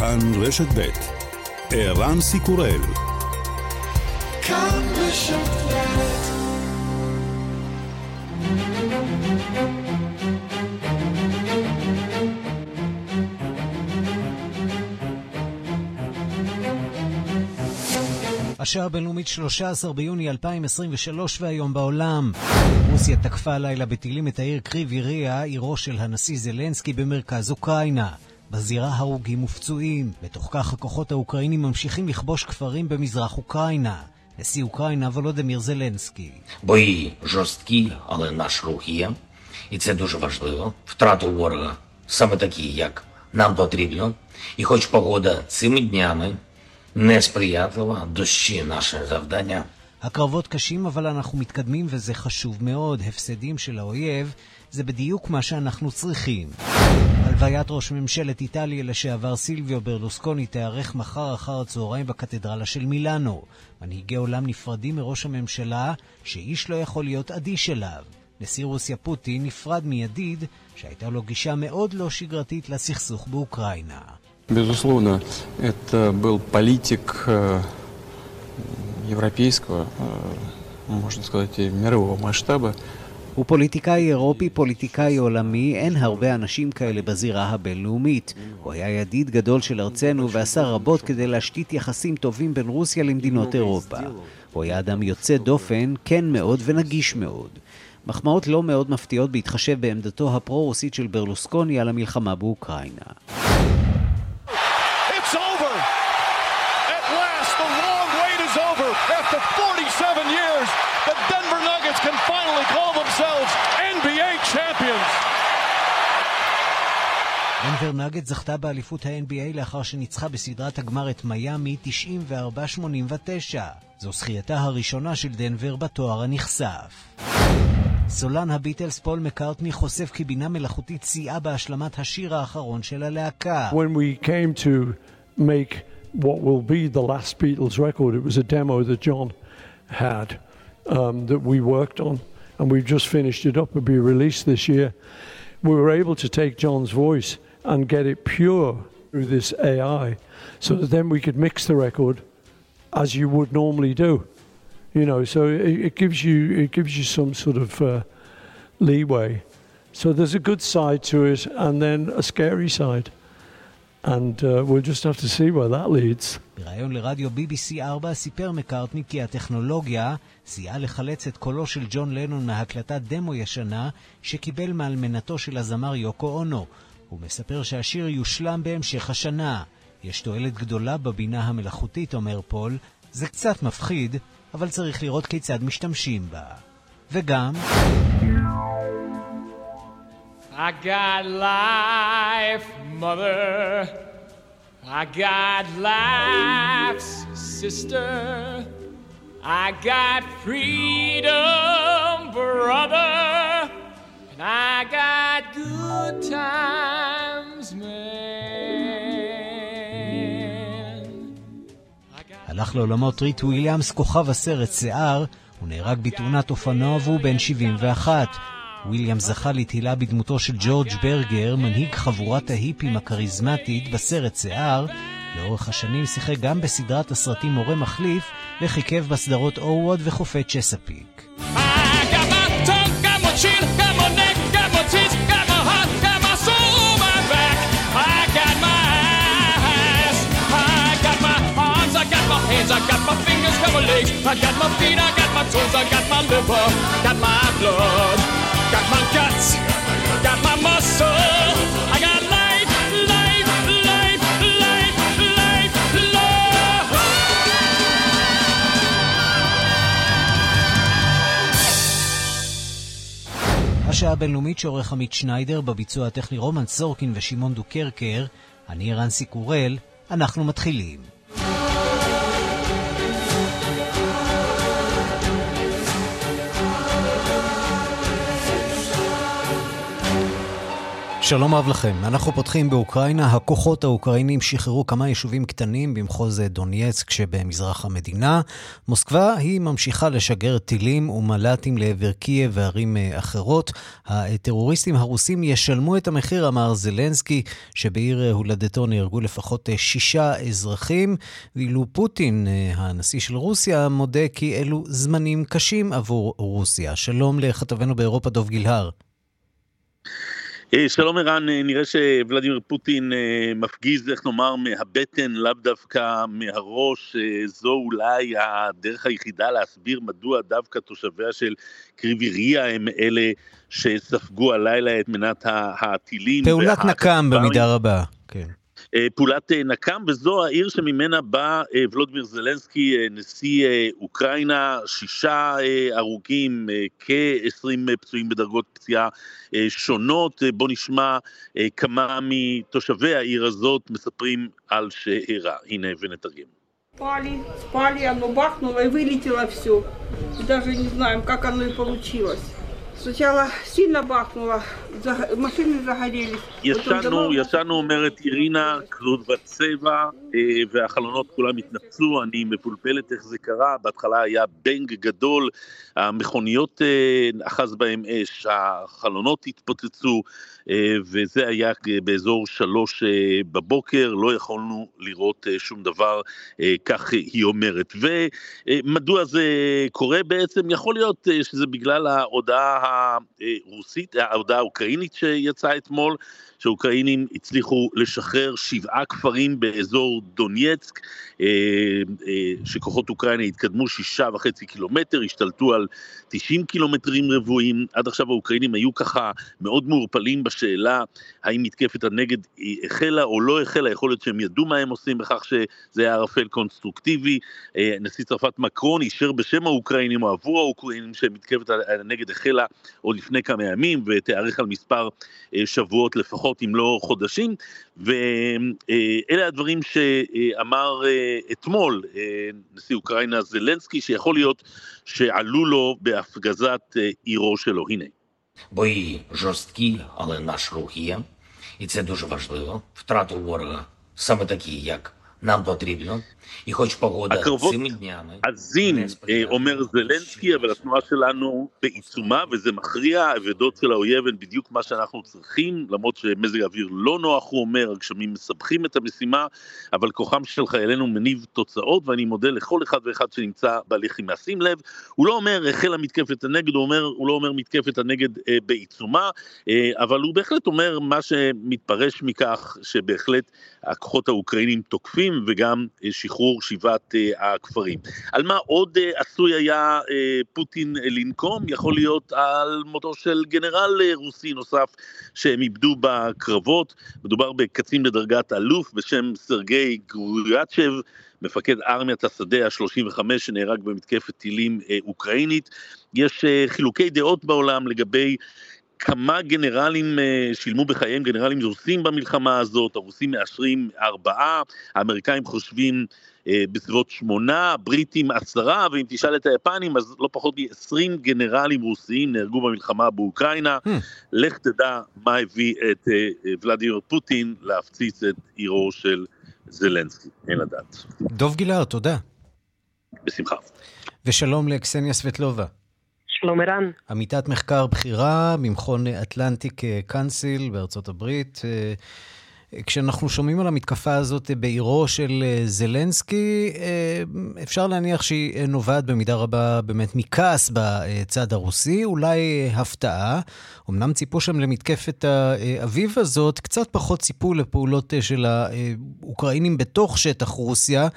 כאן רשת ב' ערן סיקורל השעה הבינלאומית 13 ביוני 2023 והיום בעולם. רוסיה תקפה הלילה בטילים את העיר קריב יריה, עירו של הנשיא זלנסקי במרכז אוקראינה. בזירה הרוגים ופצועים. בתוך כך הכוחות האוקראינים ממשיכים לכבוש כפרים במזרח אוקראינה. נשיא אוקראינה וולודמיר זלנסקי. בואי ז'וסטקי, אבל נש רוחיה. І це дуже важливо. Втрату ворога саме такі, як нам потрібно. І хоч погода цими днями несприятлива, дощі наше завдання. הקרבות קשים, אבל אנחנו מתקדמים וזה חשוב מאוד. הפסדים של האויב זה בדיוק מה שאנחנו צריכים. הלוויית ראש ממשלת איטליה לשעבר סילביו ברלוסקוני תיארך מחר אחר הצהריים בקתדרלה של מילאנו. מנהיגי עולם נפרדים מראש הממשלה, שאיש לא יכול להיות אדיש אליו. נשיא רוסיה פוטין נפרד מידיד שהייתה לו גישה מאוד לא שגרתית לסכסוך באוקראינה. Безусловно, это был политик э, европейского, э, можно сказать, мирового масштаба. הוא פוליטיקאי אירופי, פוליטיקאי עולמי, אין הרבה אנשים כאלה בזירה הבינלאומית. הוא היה ידיד גדול של ארצנו ועשה רבות כדי להשתית יחסים טובים בין רוסיה למדינות אירופה. הוא היה אדם יוצא דופן, כן מאוד ונגיש מאוד. מחמאות לא מאוד מפתיעות בהתחשב בעמדתו הפרו-רוסית של ברלוסקוני על המלחמה באוקראינה. דנבר נגד זכתה באליפות ה-NBA לאחר שניצחה בסדרת הגמר את מיאמי 94-89. זו זכייתה הראשונה של דנבר בתואר הנכסף. סולן הביטלס פול מקארטני חושף כי בינה מלאכותית סייעה בהשלמת השיר האחרון של הלהקה. When we came to make what will be the last Beatles record, it was a demo that John had um, that we worked on and we've just finished it up. It'll be released this year. We were able to take John's voice and get it pure through this AI so that then we could mix the record as you would normally do. You know, so it, it gives you it gives you some sort of uh, leeway. So there's a good side to it and then a scary side. And uh, we'll just have to see where that leads. בריאיון לרדיו BBC 4 סיפר מקארטני כי הטכנולוגיה סייעה לחלץ את קולו של ג'ון לנון מהקלטת דמו ישנה שקיבל מאלמנתו של הזמר יוקו אונו. הוא מספר שהשיר יושלם בהמשך השנה. יש תועלת גדולה בבינה המלאכותית, אומר פול. זה קצת מפחיד, אבל צריך לראות כיצד משתמשים בה. וגם... I got life, mother. I got life's sister. I got freedom, brother. And I got good times, man. הלך לעולמות ריט וויליאמס, כוכב הסרט שיער, הוא נהרג בתאונת אופנוע והוא בן 71. וויליאם זכה לתהילה בדמותו של ג'ורג' ברגר, מנהיג חבורת ההיפים הכריזמטית בסרט שיער. לאורך השנים שיחק גם בסדרת הסרטים מורה מחליף, וחיכב בסדרות אורווד וחופי צ'סאפיק. I got my fingers, got my legs, I got my feet, I got my toes, I got my liver, got my blood, השעה הבינלאומית שעורך עמית שניידר בביצוע הטכני רומן סורקין ושמעון דוקרקר, אני ערן סיקורל, אנחנו מתחילים. שלום רב לכם. אנחנו פותחים באוקראינה. הכוחות האוקראינים שחררו כמה יישובים קטנים במחוז דונייצק שבמזרח המדינה. מוסקבה היא ממשיכה לשגר טילים ומל"טים לעבר קייב וערים אה, אחרות. הטרוריסטים הרוסים ישלמו את המחיר, אמר זלנסקי, שבעיר אה, הולדתו נהרגו לפחות אה, שישה אזרחים, ואילו פוטין, הנשיא של רוסיה, מודה כי אלו זמנים קשים עבור רוסיה. שלום לכתבנו באירופה דוב גילהר. אה, שלום ערן, אה, נראה שוולדימיר פוטין אה, מפגיז, איך נאמר, מהבטן, לאו דווקא מהראש. זו אולי הדרך היחידה להסביר מדוע דווקא תושביה של קריביריה הם אלה שספגו הלילה את מנת הטילים. פעולת נקם במידה רבה, כן. אה, פעולת אה, נקם, וזו העיר שממנה בא אה, ולודמיר זלנסקי, נשיא אוקראינה, שישה הרוגים, כ-20 פצועים בדרגות פציעה שונות. בואו נשמע כמה מתושבי העיר הזאת מספרים על שאירע. הנה ונתרגם. Спали, спали, оно бахнуло и вылетело все. Даже не знаем, как оно и получилось. сначала сильно бахнуло, машины загорелись. ישנו, ישנו, אומרת אירינה, כלוד בצבע, אה, והחלונות כולם התנפצו, אני מבולבלת איך זה קרה, בהתחלה היה בנג גדול, המכוניות אה, אחז בהם אש, החלונות התפוצצו, אה, וזה היה באזור שלוש בבוקר, לא יכולנו לראות שום דבר, כך היא אומרת. ומדוע זה קורה בעצם? יכול להיות שזה בגלל ההודעה הרוסית, ההודעה האוקראינית שיצאה אתמול, שהאוקראינים הצליחו לשחרר שבעה כפרים באזור דונייצק, אה, אה, שכוחות אוקראינה התקדמו שישה וחצי קילומטר, השתלטו על 90 קילומטרים רבועים. עד עכשיו האוקראינים היו ככה מאוד מעורפלים בשאלה האם מתקפת הנגד החלה או לא החלה, יכול להיות שהם ידעו מה הם עושים בכך שזה היה ערפל קונסטרוקטיבי. אה, נשיא צרפת מקרון אישר בשם האוקראינים או עבור האוקראינים שמתקפת הנגד החלה עוד לפני כמה ימים ותארך על מספר שבועות לפחות. לפחות אם לא חודשים, ואלה הדברים שאמר אה, אתמול אה, נשיא אוקראינה זלנסקי, שיכול להיות שעלו לו בהפגזת אה, עירו שלו. הנה. בואי жорсткі, але наш рух є, і це дуже важливо. Втрату ворога саме такі, як нам потрібно, і хоч погода הקרבות, цими днями עזים, אומר זלנסקי, אבל התנועה שלנו בעיצומה, וזה מכריע, אבדות של האויב הן בדיוק מה שאנחנו צריכים, למרות שמזג האוויר לא נוח, הוא אומר, הגשמים מסבכים את המשימה, אבל כוחם של חיילינו מניב תוצאות, ואני מודה לכל אחד ואחד שנמצא בהליכים. שים לב, הוא לא אומר החלה מתקפת הנגד, הוא, אומר, הוא לא אומר מתקפת הנגד אה, בעיצומה, אה, אבל הוא בהחלט אומר מה שמתפרש מכך, שבהחלט הכוחות האוקראינים תוקפים. וגם אה, שחרור שבעת אה, הכפרים. על מה עוד אה, עשוי היה פוטין לנקום? יכול להיות על מותו של גנרל רוסי נוסף שהם איבדו בקרבות. מדובר בקצין בדרגת אלוף בשם סרגי גרויאצ'ב. מפקד ארמיית השדה ה-35 שנהרג במתקפת טילים אוקראינית. יש חילוקי דעות בעולם לגבי כמה גנרלים אה, שילמו בחייהם, גנרלים רוסים במלחמה הזאת, הרוסים מאשרים ארבעה, האמריקאים חושבים אה, בסביבות שמונה, הבריטים עשרה, ואם תשאל את היפנים אז לא פחות מ-20 גנרלים רוסיים נהרגו במלחמה באוקראינה. Hmm. לך תדע מה הביא את אה, ולדימיר פוטין להפציץ את עירו של זלנסקי, אין לדעת. דוב גילהר, תודה. בשמחה. ושלום לקסניה סבטלובה. שלום ערן. עמיתת מחקר בכירה ממכון אטלנטיק קאנסיל בארצות הברית. אה, כשאנחנו שומעים על המתקפה הזאת בעירו של אה, זלנסקי, אה, אפשר להניח שהיא נובעת במידה רבה באמת מכעס בצד הרוסי, אולי הפתעה. אמנם ציפו שם למתקפת האביב הזאת, קצת פחות ציפו לפעולות של האוקראינים בתוך שטח רוסיה,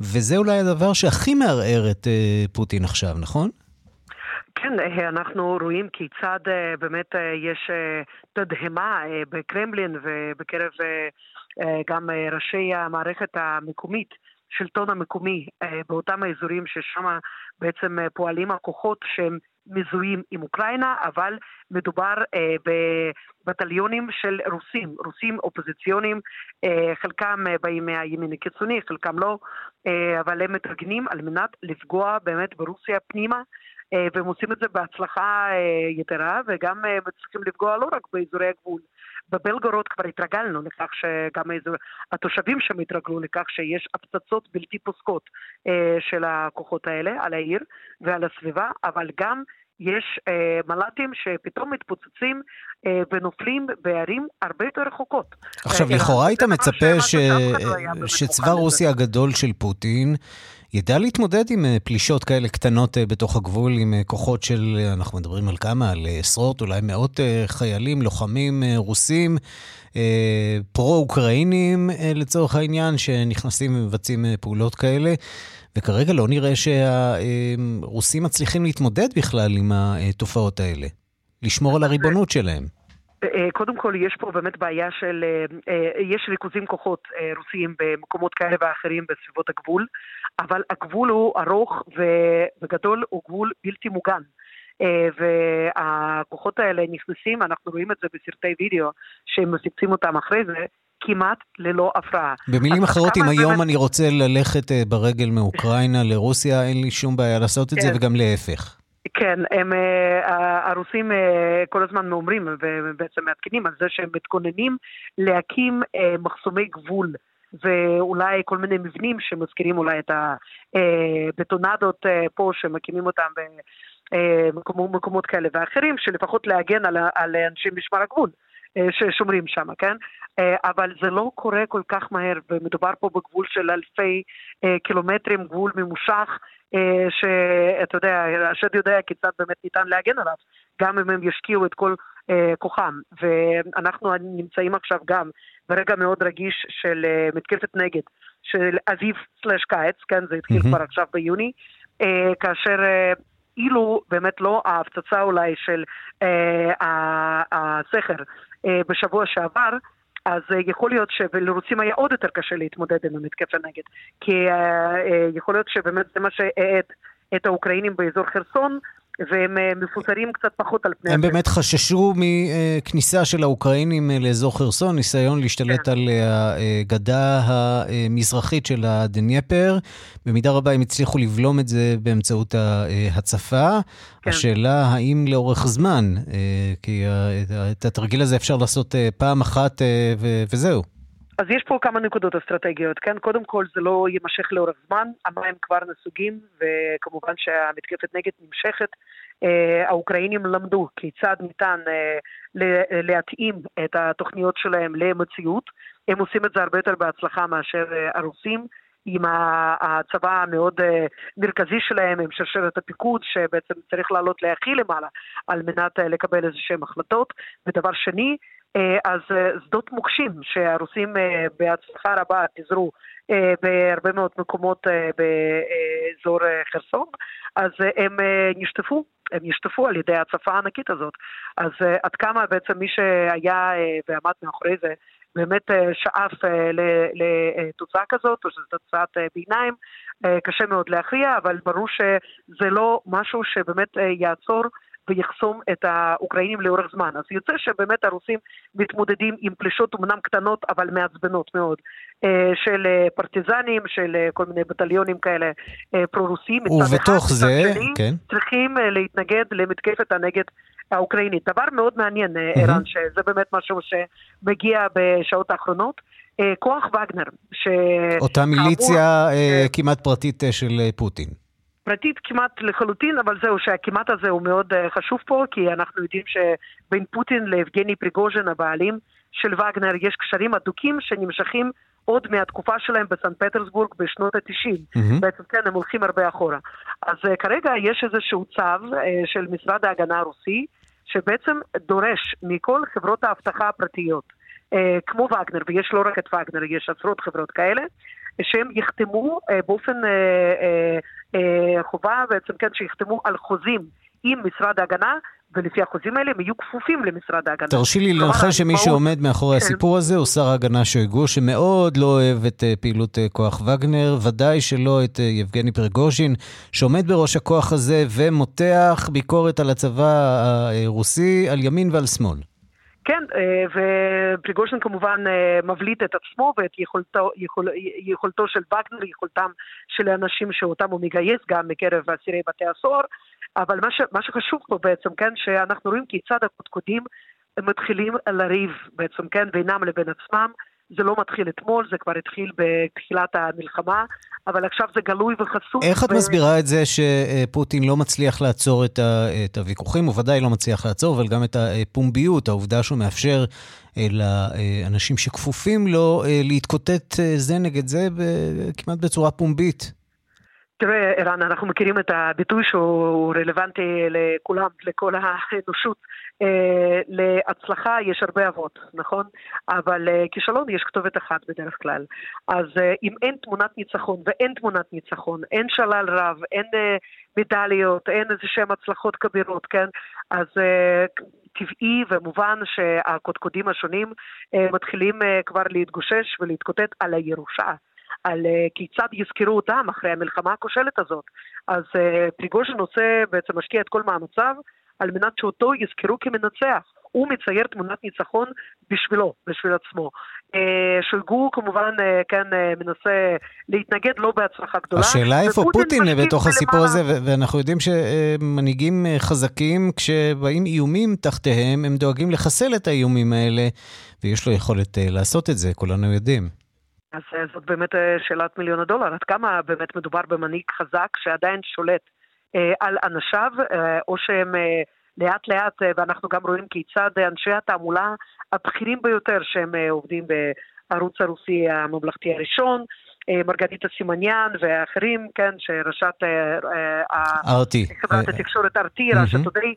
וזה אולי הדבר שהכי מערער את פוטין עכשיו, נכון? כן, אה, אנחנו רואים כיצד אה, באמת אה, יש תדהמה בקרמלין ובקרב גם ראשי המערכת המקומית, שלטון המקומי, באותם האזורים ששם בעצם פועלים הכוחות שהם מזוהים עם אוקראינה, אבל מדובר בבטליונים של רוסים, רוסים אופוזיציונים, חלקם באים מהימין הקיצוני, חלקם לא, אבל הם מתרגנים על מנת לפגוע באמת ברוסיה פנימה והם עושים את זה בהצלחה אה, יתרה, וגם אה, מצליחים לפגוע לא רק באזורי הגבול, בבלגורוד כבר התרגלנו לכך שגם איזה, התושבים שם התרגלו לכך שיש הפצצות בלתי פוסקות אה, של הכוחות האלה על העיר ועל הסביבה, אבל גם יש אה, מל"טים שפתאום מתפוצצים אה, ונופלים בערים הרבה יותר רחוקות. עכשיו, אה, לכאורה היית מצפה ש... לא שצבא רוסיה הגדול של פוטין ידע להתמודד עם אה, פלישות כאלה קטנות אה, בתוך הגבול, עם אה, כוחות של, אנחנו מדברים על כמה? על עשרות, אולי מאות חיילים, לוחמים רוסים, פרו-אוקראינים לצורך העניין, שנכנסים ומבצעים פעולות כאלה. וכרגע לא נראה שהרוסים מצליחים להתמודד בכלל עם התופעות האלה, לשמור על הריבונות שלהם. אה, קודם כל, יש פה באמת בעיה של, אה, אה, יש ריכוזים כוחות רוסיים במקומות כאלה ואחרים בסביבות הגבול, אבל הגבול הוא ארוך וגדול, הוא גבול בלתי מוגן. והכוחות האלה נכנסים, אנחנו רואים את זה בסרטי וידאו, שהם מפיצים אותם אחרי זה, כמעט ללא הפרעה. במילים אחרות, אם היום באמת... אני רוצה ללכת ברגל מאוקראינה לרוסיה, אין לי שום בעיה לעשות את כן. זה, וגם להפך. כן, הם, אה, הרוסים אה, כל הזמן אומרים ובעצם מעדכנים על זה שהם מתכוננים להקים אה, מחסומי גבול ואולי כל מיני מבנים שמזכירים אולי את הבטונדות פה שמקימים אותם במקומות כאלה ואחרים, שלפחות להגן על, על אנשי משמר הגבול. ששומרים שם, כן? אבל זה לא קורה כל כך מהר, ומדובר פה בגבול של אלפי קילומטרים, גבול ממושך, אה, שאתה יודע, השד יודע כיצד באמת ניתן להגן עליו, גם אם הם ישקיעו את כל אה, כוחם. ואנחנו נמצאים עכשיו גם ברגע מאוד רגיש של אה, מתקפת נגד, של אביב סלאש קיץ, כן, זה התחיל mm-hmm. כבר עכשיו ביוני, כאשר... אילו באמת לא ההפצצה אולי של אה, הסכר אה, בשבוע שעבר, אז אה, יכול להיות שלרוסים היה עוד יותר קשה להתמודד עם המתקף הנגד. כי אה, יכול להיות שבאמת זה מה שהאט את האוקראינים באזור חרסון, והם אה, מפוזרים קצת פחות על פני... הם באמת חששו מכניסה של האוקראינים אה, לאזור חרסון, ניסיון להשתלט כן. על אה, הגדה המזרחית של הדנייפר. במידה רבה הם הצליחו לבלום את זה באמצעות ההצפה. כן. השאלה האם לאורך זמן, כי את התרגיל הזה אפשר לעשות פעם אחת וזהו. אז יש פה כמה נקודות אסטרטגיות, כן? קודם כל זה לא יימשך לאורך זמן, המים כבר נסוגים, וכמובן שהמתקפת נגד נמשכת. אה, האוקראינים למדו כיצד ניתן אה, להתאים את התוכניות שלהם למציאות. הם עושים את זה הרבה יותר בהצלחה מאשר אה, הרוסים. עם הצבא המאוד מרכזי שלהם, עם שרשרת הפיקוד, שבעצם צריך לעלות להכי למעלה על מנת לקבל איזה שהן החלטות. ודבר שני, אז אה, שדות מוקשים שהרוסים אה, בהצלחה רבה פיזרו בהרבה מאוד מקומות באזור חרסון, אז הם נשטפו, הם נשטפו על ידי ההצפה הענקית הזאת. אז עד כמה בעצם מי שהיה ועמד מאחורי זה באמת שאף לתוצאה כזאת, או שזו תוצאת ביניים, קשה מאוד להכריע, אבל ברור שזה לא משהו שבאמת יעצור ויחסום את האוקראינים לאורך זמן. אז יוצא שבאמת הרוסים מתמודדים עם פלישות אומנם קטנות אבל מעצבנות מאוד אה, של אה, פרטיזנים, של אה, כל מיני בטליונים כאלה פרו-רוסיים. ובתוך זה, כן. צריכים להתנגד למתקפת הנגד האוקראינית. דבר מאוד מעניין, ערן, mm-hmm. שזה באמת משהו שמגיע בשעות האחרונות. כוח וגנר, ש... אותה מיליציה כמעט פרטית של פוטין. פרטית כמעט לחלוטין, אבל זהו שהכמעט הזה הוא מאוד uh, חשוב פה, כי אנחנו יודעים שבין פוטין לאבגני פריגוז'ן, הבעלים של וגנר, יש קשרים הדוקים שנמשכים עוד מהתקופה שלהם בסן פטרסבורג בשנות ה-90. Mm-hmm. בעצם כן, הם הולכים הרבה אחורה. אז uh, כרגע יש איזשהו צו uh, של משרד ההגנה הרוסי, שבעצם דורש מכל חברות האבטחה הפרטיות, uh, כמו וגנר, ויש לא רק את וגנר, יש עשרות חברות כאלה, שהם יחתמו uh, באופן uh, אה, חובה בעצם, כן, שיחתמו על חוזים עם משרד ההגנה, ולפי החוזים האלה הם יהיו כפופים למשרד ההגנה. תרשי לי לנחש שמי שעומד מאחורי כן. הסיפור הזה הוא שר ההגנה שויגו, שמאוד לא אוהב את אה, פעילות אה, כוח וגנר, ודאי שלא את יבגני פרגוז'ין, שעומד בראש הכוח הזה ומותח ביקורת על הצבא הרוסי, על ימין ועל שמאל. כן, אה, ופריגושין כמובן אה, מבליט את עצמו ואת יכולתו, יכול, יכולתו של וגנר, יכולתם של האנשים שאותם הוא מגייס גם מקרב אסירי בתי הסוהר, אבל מה, ש, מה שחשוב פה בעצם, כן, שאנחנו רואים כיצד הקודקודים מתחילים לריב בעצם, כן, בינם לבין עצמם. זה לא מתחיל אתמול, זה כבר התחיל בתחילת המלחמה, אבל עכשיו זה גלוי וחשוף. איך את ו... מסבירה את זה שפוטין לא מצליח לעצור את, ה, את הוויכוחים? הוא ודאי לא מצליח לעצור, אבל גם את הפומביות, העובדה שהוא מאפשר אה, לאנשים שכפופים לו אה, להתקוטט אה, זה נגד זה כמעט בצורה פומבית. תראה, ערן, אנחנו מכירים את הביטוי שהוא רלוונטי לכולם, לכל האנושות. אה, להצלחה יש הרבה אבות, נכון? אבל אה, כישלון יש כתובת אחת בדרך כלל. אז אה, אם אין תמונת ניצחון, ואין תמונת ניצחון, אין שלל רב, אין מדליות, אין איזה שהן הצלחות כבירות, כן? אז טבעי ומובן שהקודקודים השונים מתחילים כבר להתגושש ולהתקוטט על הירושה. על uh, כיצד יזכרו אותם אחרי המלחמה הכושלת הזאת. אז uh, פריגוז'ין עושה, בעצם משקיע את כל מאמציו על מנת שאותו יזכרו כמנצח. הוא מצייר תמונת ניצחון בשבילו, בשביל עצמו. אה, שולגו כמובן, אה, כן, אה, מנסה להתנגד לא בהצלחה גדולה. השאלה איפה פוטין בתוך הסיפור הזה, ואנחנו יודעים שמנהיגים חזקים, כשבאים איומים תחתיהם, הם דואגים לחסל את האיומים האלה, ויש לו יכולת לעשות את זה, כולנו יודעים. אז זאת באמת שאלת מיליון הדולר, עד כמה באמת מדובר במנהיג חזק שעדיין שולט על אנשיו, או שהם... לאט לאט, ואנחנו גם רואים כיצד אנשי התעמולה הבכירים ביותר שהם עובדים בערוץ הרוסי הממלכתי הראשון, מרגריטה סימניאן ואחרים, כן, שראשת ארטי. חברת התקשורת ארטי, ראשת תודי,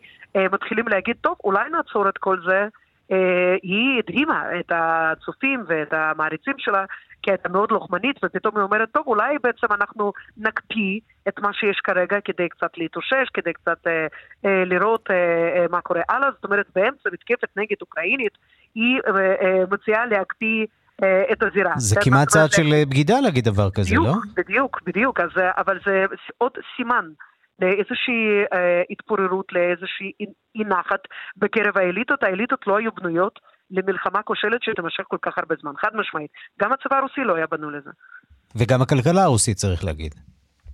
מתחילים להגיד, טוב, אולי נעצור את כל זה. היא הדהימה את הצופים ואת המעריצים שלה כי הייתה מאוד לוחמנית, ופתאום היא אומרת, טוב, אולי בעצם אנחנו נקפיא את מה שיש כרגע כדי קצת להתאושש, כדי קצת אה, אה, לראות אה, אה, מה קורה הלאה. זאת אומרת, באמצע מתקפת נגד אוקראינית, היא אה, אה, מציעה להקפיא אה, את הזירה. זה כמעט צעד של אה, בגידה להגיד דבר כזה, בדיוק, לא? בדיוק, בדיוק, אז, אה, אבל זה עוד סימן. לאיזושהי אה, התפוררות, לאיזושהי אי נחת בקרב האליטות. האליטות לא היו בנויות למלחמה כושלת שתימשך כל כך הרבה זמן, חד משמעית. גם הצבא הרוסי לא היה בנוי לזה. וגם הכלכלה הרוסית, צריך להגיד.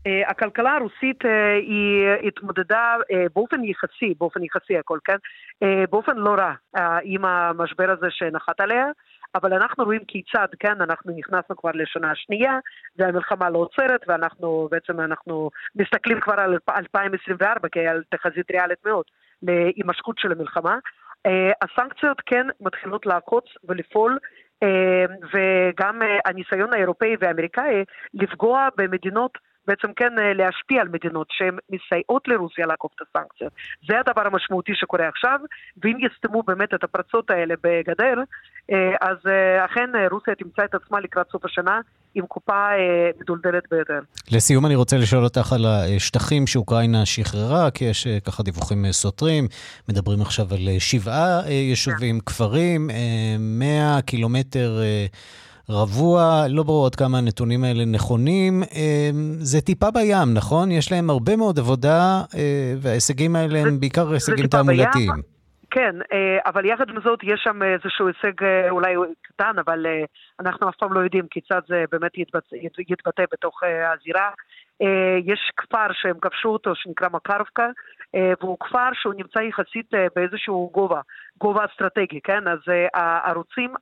Uh, הכלכלה הרוסית uh, היא התמודדה uh, באופן יחסי, באופן יחסי הכל, כן? באופן לא רע עם המשבר הזה שנחת עליה, אבל אנחנו רואים כיצד, כן, אנחנו נכנסנו כבר לשנה השנייה, והמלחמה לא עוצרת, ואנחנו בעצם אנחנו מסתכלים כבר על 2024 כעל תחזית ריאלית מאוד להימשכות של המלחמה. אה, הסנקציות כן מתחילות לעקוץ ולפעול, אה, וגם אה, הניסיון האירופאי והאמריקאי לפגוע במדינות בעצם כן להשפיע על מדינות שהן מסייעות לרוסיה לעקוף את הסנקציות. זה הדבר המשמעותי שקורה עכשיו, ואם יסתמו באמת את הפרצות האלה בגדר, אז אכן רוסיה תמצא את עצמה לקראת סוף השנה עם קופה אה, מדולדלת ביותר. לסיום אני רוצה לשאול אותך על השטחים שאוקראינה שחררה, כי יש אה, ככה דיווחים אה, סותרים. מדברים עכשיו על שבעה יישובים, כפרים, 100 קילומטר רבוע, לא ברור עד כמה הנתונים האלה נכונים. זה טיפה בים, נכון? יש להם הרבה מאוד עבודה, וההישגים האלה הם בעיקר הישגים תעמולתיים. כן, אה, אבל יחד עם זאת יש שם איזשהו הישג אה, אולי קטן, אבל אה, אנחנו אף פעם לא יודעים כיצד זה באמת יתבטא, יתבטא בתוך הזירה. יש כפר שהם כבשו אותו שנקרא מקרבקה, והוא כפר שהוא נמצא יחסית באיזשהו גובה, גובה אסטרטגי, כן? אז הערוצים,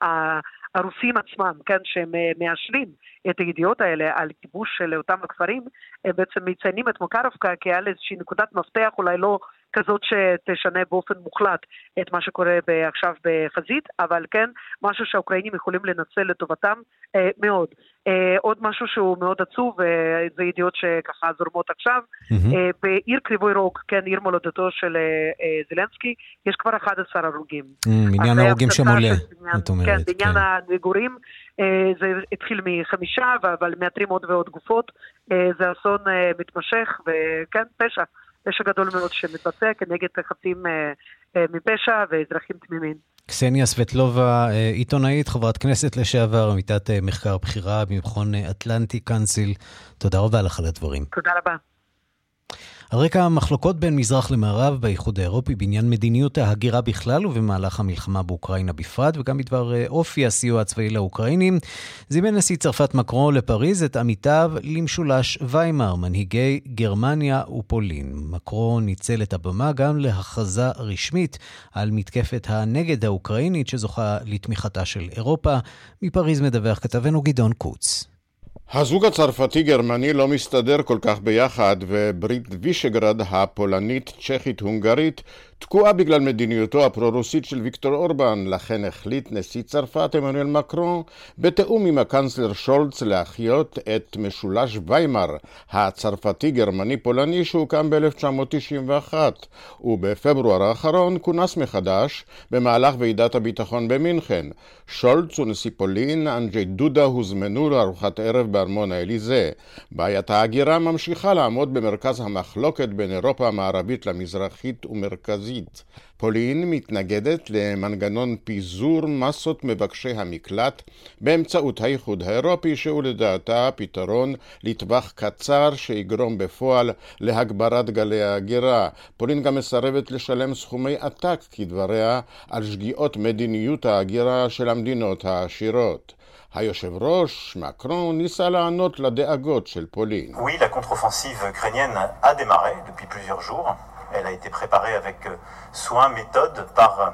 הרוסים עצמם, כן, שהם מאשרים את הידיעות האלה על כיבוש של אותם הכפרים, הם בעצם מציינים את מקרבקה כעל איזושהי נקודת מפתח, אולי לא כזאת שתשנה באופן מוחלט את מה שקורה עכשיו בחזית, אבל כן, משהו שהאוקראינים יכולים לנצל לטובתם אה, מאוד. אה, עוד משהו שהוא מאוד עצוב, וזה אה, ידיעות שככה זורמות עכשיו, mm-hmm. אה, בעיר קריבוי רוק, כן, עיר מולדתו של אה, אה זלנסקי, יש כבר 11 הרוגים. Mm, בניין ההרוגים שמולה, את אומרת. כן, בניין כן. המגורים. אה, זה התחיל מחמישה, אבל מאתרים עוד ועוד גופות. אה, זה אסון אה, מתמשך, וכן, פשע. פשע גדול מאוד שמתבצע כנגד חפים אה, אה, מפשע ואזרחים תמימים. קסניה סבטלובה, אה, עיתונאית, חברת כנסת לשעבר, עמיתת מחקר בכירה במכון אטלנטי קאנסיל, תודה רבה לך על הדברים. תודה רבה. על רקע המחלוקות בין מזרח למערב באיחוד האירופי בעניין מדיניות ההגירה בכלל ובמהלך המלחמה באוקראינה בפרט, וגם בדבר אה, אופי הסיוע הצבאי לאוקראינים, זימן נשיא צרפת מקרו לפריז את עמיתיו למשולש ויימאר, מנהיגי גרמניה ופולין. מקרו ניצל את הבמה גם להכרזה רשמית על מתקפת הנגד האוקראינית שזוכה לתמיכתה של אירופה. מפריז מדווח כתבנו גדעון קוץ. הזוג הצרפתי-גרמני לא מסתדר כל כך ביחד, וברית וישגרד הפולנית-צ'כית-הונגרית תקועה בגלל מדיניותו הפרו-רוסית של ויקטור אורבן, לכן החליט נשיא צרפת עמנואל מקרון, בתיאום עם הקנצלר שולץ, להחיות את משולש ויימאר, הצרפתי-גרמני-פולני שהוקם ב-1991, ובפברואר האחרון כונס מחדש במהלך ועידת הביטחון במינכן. שולץ ונשיא פולין, אנג'י דודה, הוזמנו לארוחת ערב בארמון האליזה. בעיית ההגירה ממשיכה לעמוד במרכז המחלוקת בין אירופה המערבית למזרחית ומרכזית. המרכזית. פולין מתנגדת למנגנון פיזור מסות מבקשי המקלט באמצעות האיחוד האירופי, שהוא לדעתה פתרון לטווח קצר שיגרום בפועל להגברת גלי ההגירה. פולין גם מסרבת לשלם סכומי עתק, כדבריה, על שגיאות מדיניות ההגירה של המדינות העשירות. היושב ראש, מקרון, ניסה לענות לדאגות של פולין. Oui, la contre-offensive ukrainienne a démarré depuis plusieurs jours. Elle a été préparée avec euh, soin, méthode par euh,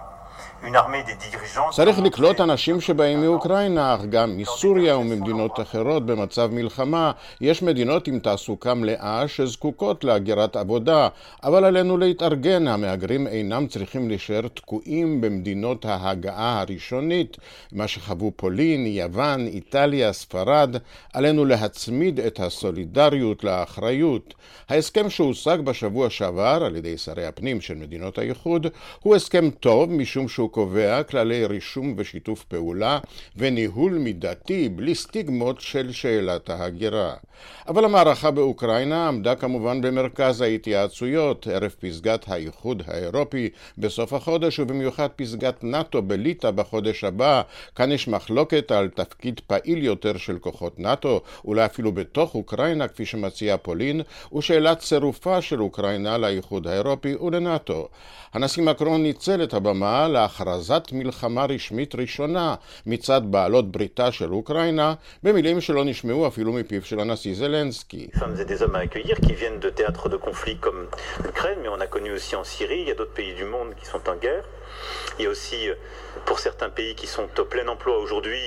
צריך לקלוט אנשים שבאים מאוקראינה, אך גם מסוריה וממדינות אחרות במצב מלחמה. יש מדינות עם תעסוקה מלאה שזקוקות להגירת עבודה, אבל עלינו להתארגן. המהגרים אינם צריכים להישאר תקועים במדינות ההגעה הראשונית, מה שחוו פולין, יוון, איטליה, ספרד. עלינו להצמיד את הסולידריות לאחריות. ההסכם שהושג בשבוע שעבר על ידי שרי הפנים של מדינות האיחוד הוא הסכם טוב משום שהוא קובע כללי רישום ושיתוף פעולה וניהול מידתי בלי סטיגמות של שאלת ההגירה. אבל המערכה באוקראינה עמדה כמובן במרכז ההתייעצויות ערב פסגת האיחוד האירופי בסוף החודש ובמיוחד פסגת נאט"ו בליטא בחודש הבא. כאן יש מחלוקת על תפקיד פעיל יותר של כוחות נאט"ו, אולי אפילו בתוך אוקראינה כפי שמציעה פולין, ושאלת צירופה של אוקראינה לאיחוד האירופי ולנאט"ו. הנשיא מקרון ניצל את הבמה להכרזת מלחמה רשמית ראשונה מצד בעלות בריתה של אוקראינה, במילים שלא נשמעו אפילו מפיו של הנשיא זלנסקי. Il y a aussi, pour certains pays qui sont au plein emploi aujourd'hui,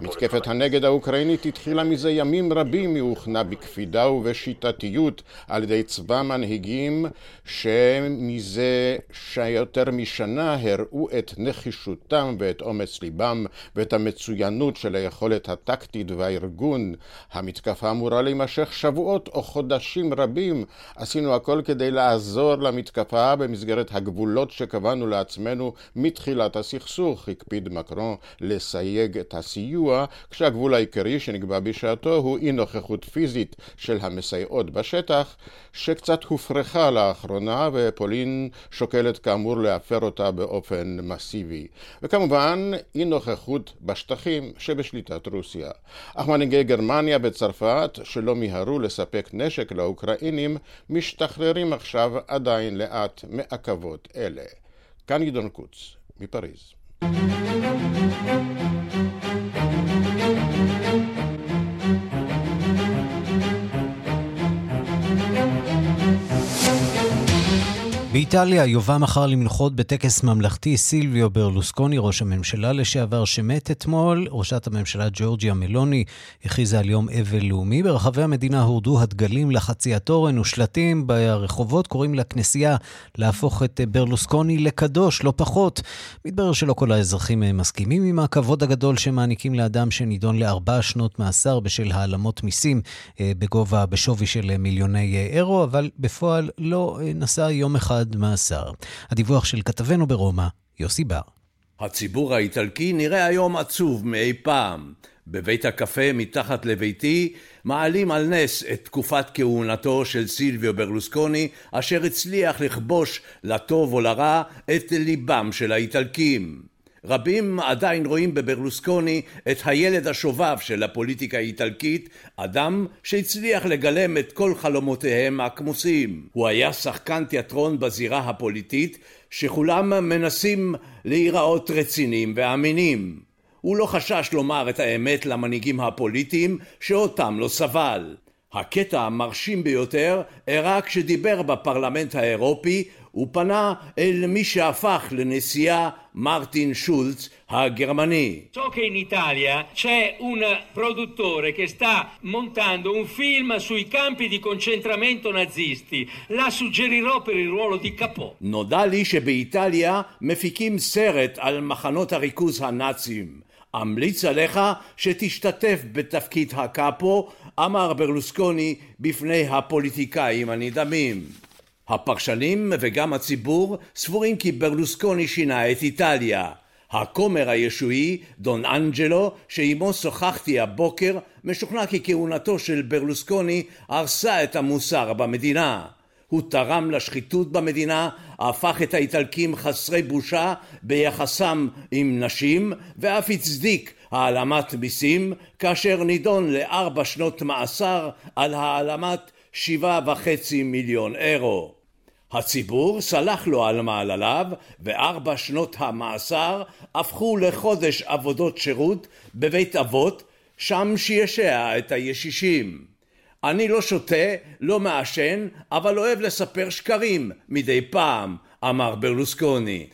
מתקפת הנגד האוקראינית התחילה מזה ימים רבים, היא הוכנה בקפידה ובשיטתיות על ידי צבא מנהיגים שמזה שיותר משנה הראו את נחישותם ואת אומץ ליבם ואת המצוינות של היכולת הטקטית והארגון. המתקפה אמורה להימשך שבועות או חודשים רבים. עשינו הכל כדי לעזור למתקפה במסגרת הגבולות שקבענו לעצמנו מתחילת הסכסוך, הקפיד מקרון לסייג את הסיוע, כשהגבול העיקרי שנקבע בשעתו הוא אי נוכחות פיזית של המסייעות בשטח, שקצת הופרכה לאחרונה, ופולין שוקלת כאמור להפר אותה באופן מסיבי. וכמובן, אי נוכחות בשטחים שבשליטת רוסיה. אך מנהיגי גרמניה וצרפת, שלא מיהרו לספק נשק לאוקראינים, משתחררים עכשיו עדיין לאט מעכבות אלה. כאן גדעון קוץ, מפריז. Música באיטליה יובא מחר למנוחות בטקס ממלכתי סילביו ברלוסקוני, ראש הממשלה לשעבר, שמת אתמול. ראשת הממשלה ג'ורג'יה מלוני הכריזה על יום אבל לאומי. ברחבי המדינה הורדו הדגלים לחצי התורן ושלטים ברחובות קוראים לכנסייה להפוך את ברלוסקוני לקדוש, לא פחות. מתברר שלא כל האזרחים מסכימים עם הכבוד הגדול שמעניקים לאדם שנידון לארבע שנות מאסר בשל העלמות מיסים אה, בגובה, בשווי של מיליוני אירו, אבל בפועל לא אה, נסע יום אחד עד מאסר. הדיווח של כתבנו ברומא, יוסי בר. הציבור האיטלקי נראה היום עצוב מאי פעם. בבית הקפה מתחת לביתי מעלים על נס את תקופת כהונתו של סילביו ברלוסקוני אשר הצליח לכבוש לטוב או לרע את ליבם של האיטלקים. רבים עדיין רואים בברלוסקוני את הילד השובב של הפוליטיקה האיטלקית, אדם שהצליח לגלם את כל חלומותיהם הכמוסים. הוא היה שחקן תיאטרון בזירה הפוליטית, שכולם מנסים להיראות רציניים ואמינים. הוא לא חשש לומר את האמת למנהיגים הפוליטיים שאותם לא סבל. הקטע המרשים ביותר אירע כשדיבר בפרלמנט האירופי הוא פנה אל מי שהפך לנשיאה מרטין שולץ הגרמני. So che in Italia c'è un produttore che sta montando un film sui campi di concentramento nazisti. La suggerirò per il ruolo di capo. נודע לי שבאיטליה מפיקים סרט על מחנות הריכוז הנאצים. אמליץ עליך שתשתתף בתפקיד הקאפו, אמר ברלוסקוני בפני הפוליטיקאים הנדהמים. הפרשנים וגם הציבור סבורים כי ברלוסקוני שינה את איטליה. הכומר הישועי, דון אנג'לו, שעימו שוחחתי הבוקר, משוכנע כי כהונתו של ברלוסקוני הרסה את המוסר במדינה. הוא תרם לשחיתות במדינה, הפך את האיטלקים חסרי בושה ביחסם עם נשים, ואף הצדיק העלמת מיסים, כאשר נידון לארבע שנות מאסר על העלמת שבעה וחצי מיליון אירו. הציבור סלח לו על מעלליו, וארבע שנות המאסר הפכו לחודש עבודות שירות בבית אבות, שם שישע את הישישים. אני לא שותה, לא מעשן, אבל אוהב לספר שקרים מדי פעם, אמר ברלוסקוני.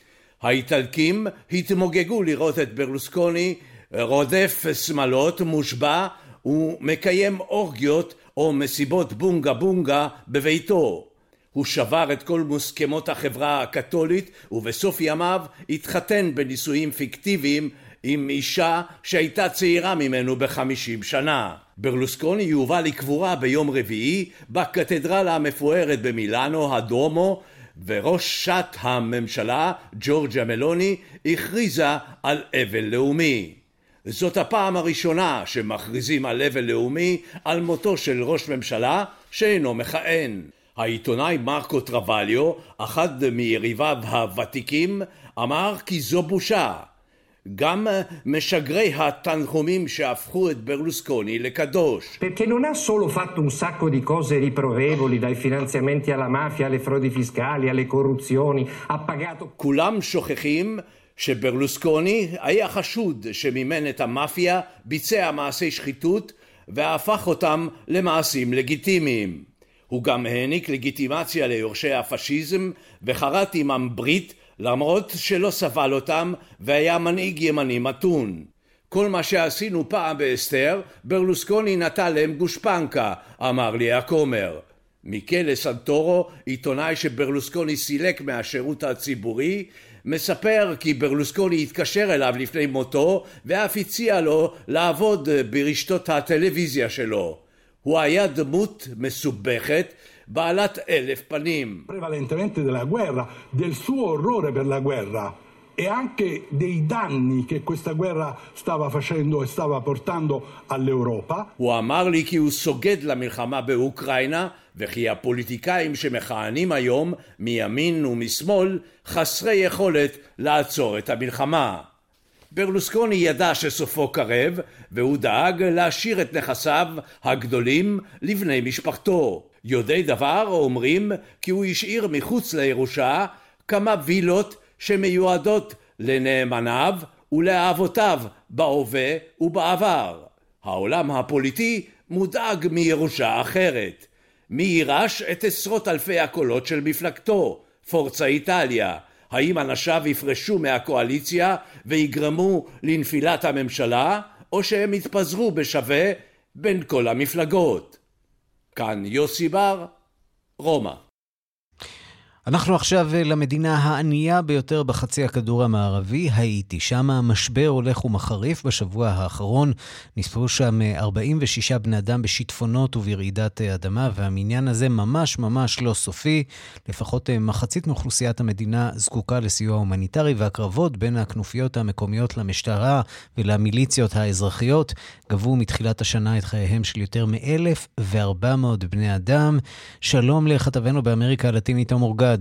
האיטלקים התמוגגו לראות את ברלוסקוני רודף שמלות, מושבע ומקיים אורגיות או מסיבות בונגה בונגה בביתו. הוא שבר את כל מוסכמות החברה הקתולית ובסוף ימיו התחתן בנישואים פיקטיביים עם אישה שהייתה צעירה ממנו בחמישים שנה. ברלוסקוני יובא לקבורה ביום רביעי בקתדרלה המפוארת במילאנו, הדומו, וראשת הממשלה, ג'ורג'ה מלוני, הכריזה על אבל לאומי. זאת הפעם הראשונה שמכריזים על אבל לאומי על מותו של ראש ממשלה שאינו מכהן. העיתונאי מרקו טרווליו, אחד מיריביו הוותיקים, אמר כי זו בושה. גם משגרי התנחומים שהפכו את ברלוסקוני לקדוש. Perché non ha solo fatto un sacco di cose riprovevoli, dai finanziamenti alla mafia, alle frodi fiscali, alle corruzioni, ha pagato... כולם שוכחים שברלוסקוני היה חשוד שמימן את המאפיה, ביצע מעשי שחיתות והפך אותם למעשים לגיטימיים. הוא גם העניק לגיטימציה ליורשי הפשיזם וחרת עמם ברית למרות שלא סבל אותם והיה מנהיג ימני מתון. כל מה שעשינו פעם באסתר, ברלוסקוני נטע להם גושפנקה, אמר לי הכומר. מיקלה סנטורו, עיתונאי שברלוסקוני סילק מהשירות הציבורי, מספר כי ברלוסקוני התקשר אליו לפני מותו ואף הציע לו לעבוד ברשתות הטלוויזיה שלו. הוא היה דמות מסובכת בעלת אלף פנים. prevalentemente della guerra, del suo orrore per la guerra e anche dei danni che questa guerra stava facendo e stava portando all'Europa. הוא אמר לי כי הוא סוגד למלחמה באוקראינה וכי הפוליטיקאים שמכהנים היום מימין ומשמאל חסרי יכולת לעצור את המלחמה. ברלוסקוני ידע שסופו קרב והוא דאג להשאיר את נכסיו הגדולים לבני משפחתו. יודעי דבר אומרים כי הוא השאיר מחוץ לירושה כמה וילות שמיועדות לנאמניו ולאהבותיו בהווה ובעבר. העולם הפוליטי מודאג מירושה אחרת. מי יירש את עשרות אלפי הקולות של מפלגתו, פורצה איטליה? האם אנשיו יפרשו מהקואליציה ויגרמו לנפילת הממשלה, או שהם יתפזרו בשווה בין כל המפלגות? כאן יוסי בר, רומא. אנחנו עכשיו למדינה הענייה ביותר בחצי הכדור המערבי, האיטי. שם המשבר הולך ומחריף. בשבוע האחרון נספרו שם 46 בני אדם בשיטפונות וברעידת אדמה, והמניין הזה ממש ממש לא סופי. לפחות מחצית מאוכלוסיית המדינה זקוקה לסיוע הומניטרי, והקרבות בין הכנופיות המקומיות למשטרה ולמיליציות האזרחיות גבו מתחילת השנה את חייהם של יותר מ-1,400 בני אדם. שלום לכתבנו באמריקה הלטינית עמור גד.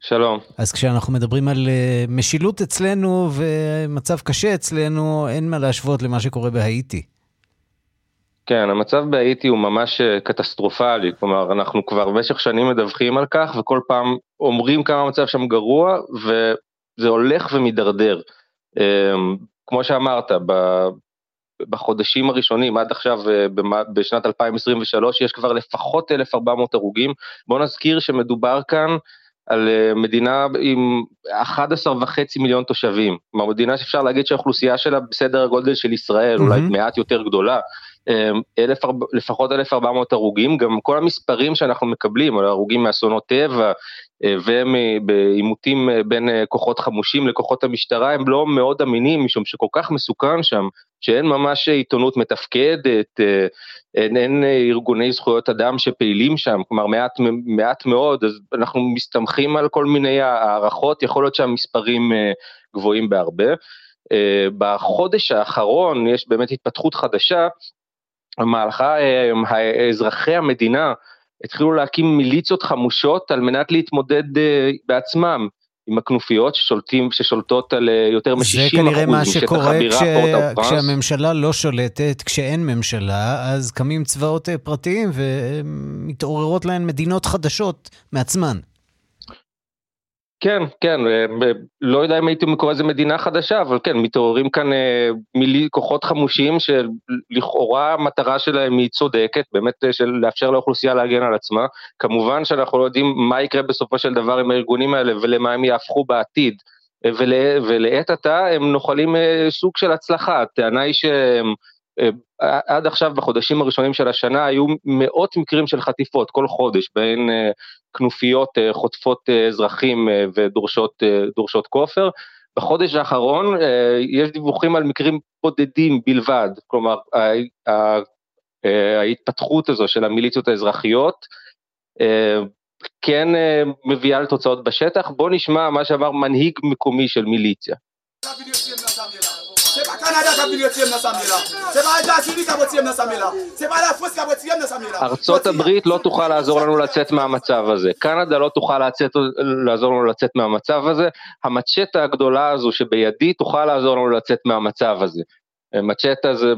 שלום. אז כשאנחנו מדברים על uh, משילות אצלנו ומצב קשה אצלנו, אין מה להשוות למה שקורה בהאיטי. כן, המצב בהאיטי הוא ממש אה, קטסטרופלי, כלומר, אנחנו כבר במשך שנים מדווחים על כך, וכל פעם אומרים כמה המצב שם גרוע, וזה הולך ומידרדר. אמ, כמו שאמרת, בחודשים הראשונים, עד עכשיו אה, בשנת 2023, יש כבר לפחות 1,400 הרוגים. בואו נזכיר שמדובר כאן על אה, מדינה עם 11 וחצי מיליון תושבים. כלומר, מדינה שאפשר להגיד שהאוכלוסייה שלה בסדר הגודל של ישראל, mm-hmm. אולי מעט יותר גדולה. אמ, אלף, לפחות 1,400 הרוגים, גם כל המספרים שאנחנו מקבלים, על הרוגים מאסונות טבע אה, ובעימותים אה, בין כוחות חמושים לכוחות המשטרה, הם לא מאוד אמינים, משום שכל כך מסוכן שם, שאין ממש עיתונות מתפקדת, אין, אין ארגוני זכויות אדם שפעילים שם, כלומר מעט, מעט מאוד, אז אנחנו מסתמכים על כל מיני הערכות, יכול להיות שהמספרים גבוהים בהרבה. בחודש האחרון יש באמת התפתחות חדשה, במהלכה אזרחי המדינה התחילו להקים מיליציות חמושות על מנת להתמודד אה, בעצמם עם הכנופיות ששולטים, ששולטות על אה, יותר מ-60% משטח הבירה. זה כנראה מה שקורה כש... כשהממשלה לא שולטת, כשאין ממשלה, אז קמים צבאות אה, פרטיים ומתעוררות להן מדינות חדשות מעצמן. כן, כן, אה, לא יודע אם הייתי קורא לזה מדינה חדשה, אבל כן, מתעוררים כאן אה, מילי, כוחות חמושים שלכאורה המטרה שלהם היא צודקת, באמת אה, של לאפשר לאוכלוסייה להגן על עצמה. כמובן שאנחנו לא יודעים מה יקרה בסופו של דבר עם הארגונים האלה ולמה הם יהפכו בעתיד. ול, ולעת עתה הם נוחלים סוג של הצלחה, הטענה היא שהם עד עכשיו בחודשים הראשונים של השנה היו מאות מקרים של חטיפות כל חודש, בין אה, כנופיות אה, חוטפות אזרחים ודורשות כופר. בחודש האחרון יש דיווחים על מקרים בודדים בלבד, כלומר ההתפתחות הזו של המיליציות האזרחיות כן מביאה לתוצאות בשטח. בואו נשמע מה שאמר מנהיג מקומי של מיליציה. Kanada ka bile tiem nan Samela. Se pa Etats-Unis ka botiem nan Samela. Se pa la France ka botiem nan Samela. ארצות הברית לא תוכל לעזור לנו לצאת מהמצב הזה. קנדה לא תוכל לצאת, לעזור לנו לצאת מהמצב הזה. המצ'טה הגדולה הזו שבידי תוכל לעזור לנו לצאת מהמצב הזה. מצ'טה זה,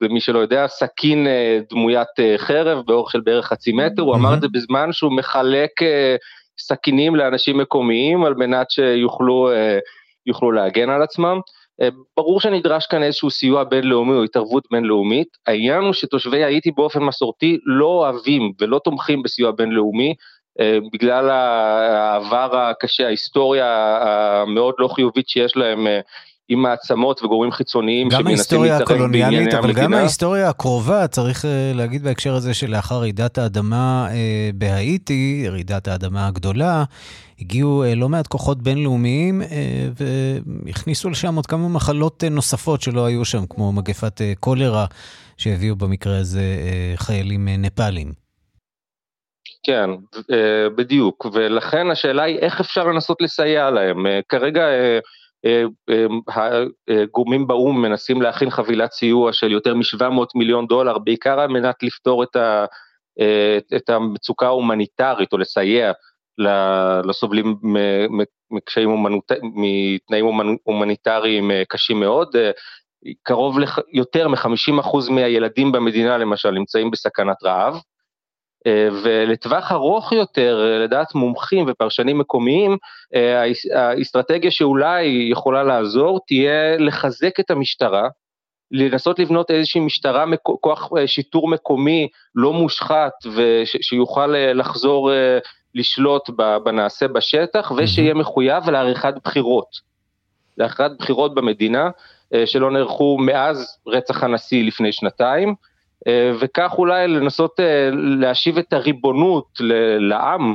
למי שלא יודע, סכין אה, דמוית אה, חרב באורך של בערך חצי מטר, הוא אמר את זה בזמן שהוא מחלק אה, סכינים לאנשים מקומיים על מנת שיוכלו להגן על עצמם. אה, ברור שנדרש כאן איזשהו סיוע בינלאומי או התערבות בינלאומית, העניין הוא שתושבי האיטי באופן מסורתי לא אוהבים ולא תומכים בסיוע בינלאומי, אה, בגלל העבר הקשה, ההיסטוריה המאוד לא חיובית שיש להם אה, עם מעצמות וגורמים חיצוניים להתערב בענייני המדינה. אבל גם ההיסטוריה הקרובה, צריך להגיד בהקשר הזה שלאחר רעידת האדמה בהאיטי, רעידת האדמה הגדולה, הגיעו אה, לא מעט כוחות בינלאומיים אה, והכניסו לשם עוד כמה מחלות אה, נוספות שלא היו שם, כמו מגפת קולרה, שהביאו במקרה הזה חיילים נפאלים. כן, בדיוק, ולכן השאלה היא איך אפשר לנסות לסייע להם. כרגע הגורמים באו"ם מנסים להכין חבילת סיוע של יותר מ-700 מיליון דולר, בעיקר על מנת לפתור את, ה, את המצוקה ההומניטרית או לסייע לסובלים מקשיים מתנאים הומניטריים אה, קשים מאוד. אה, קרוב ליותר מ-50% מהילדים במדינה למשל נמצאים בסכנת רעב. אה, ולטווח ארוך יותר, לדעת מומחים ופרשנים מקומיים, האסטרטגיה שאולי יכולה לעזור תהיה לחזק את המשטרה, לנסות לבנות איזושהי משטרה, כוח שיטור מקומי לא מושחת ושיוכל לחזור לשלוט בנעשה בשטח, ושיהיה מחויב לעריכת בחירות. לעריכת בחירות במדינה, אה, שלא נערכו מאז רצח הנשיא לפני שנתיים, אה, וכך אולי לנסות אה, להשיב את הריבונות לעם,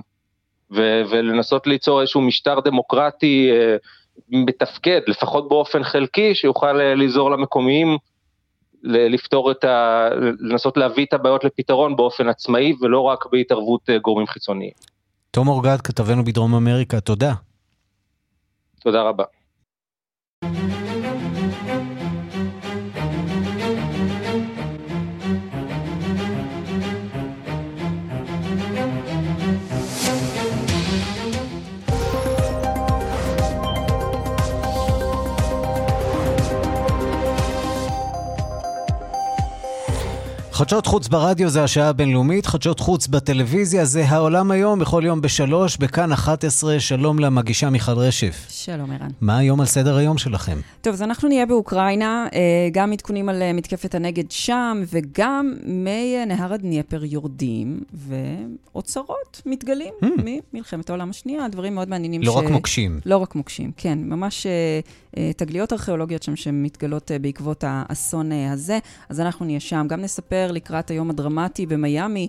ולנסות ליצור איזשהו משטר דמוקרטי מתפקד, לפחות באופן חלקי, שיוכל לעזור למקומיים לפתור את ה... לנסות להביא את הבעיות לפתרון באופן עצמאי ולא רק בהתערבות גורמים חיצוניים. תום אורגד, כתבנו בדרום אמריקה, תודה. תודה רבה. חדשות חוץ ברדיו זה השעה הבינלאומית, חדשות חוץ בטלוויזיה זה העולם היום, בכל יום בשלוש, בכאן 11, שלום למגישה מיכל רשף. שלום ערן. מה היום על סדר היום שלכם? טוב, אז אנחנו נהיה באוקראינה, אה, גם עדכונים על אה, מתקפת הנגד שם, וגם מי אה, נהר הדניפר יורדים, ואוצרות מתגלים hmm. ממלחמת העולם השנייה, דברים מאוד מעניינים. לא ש... רק מוקשים. לא רק מוקשים, כן, ממש תגליות ארכיאולוגיות שם שמתגלות בעקבות האסון הזה, אז אנחנו נהיה שם. גם נספר לקראת היום הדרמטי במיאמי,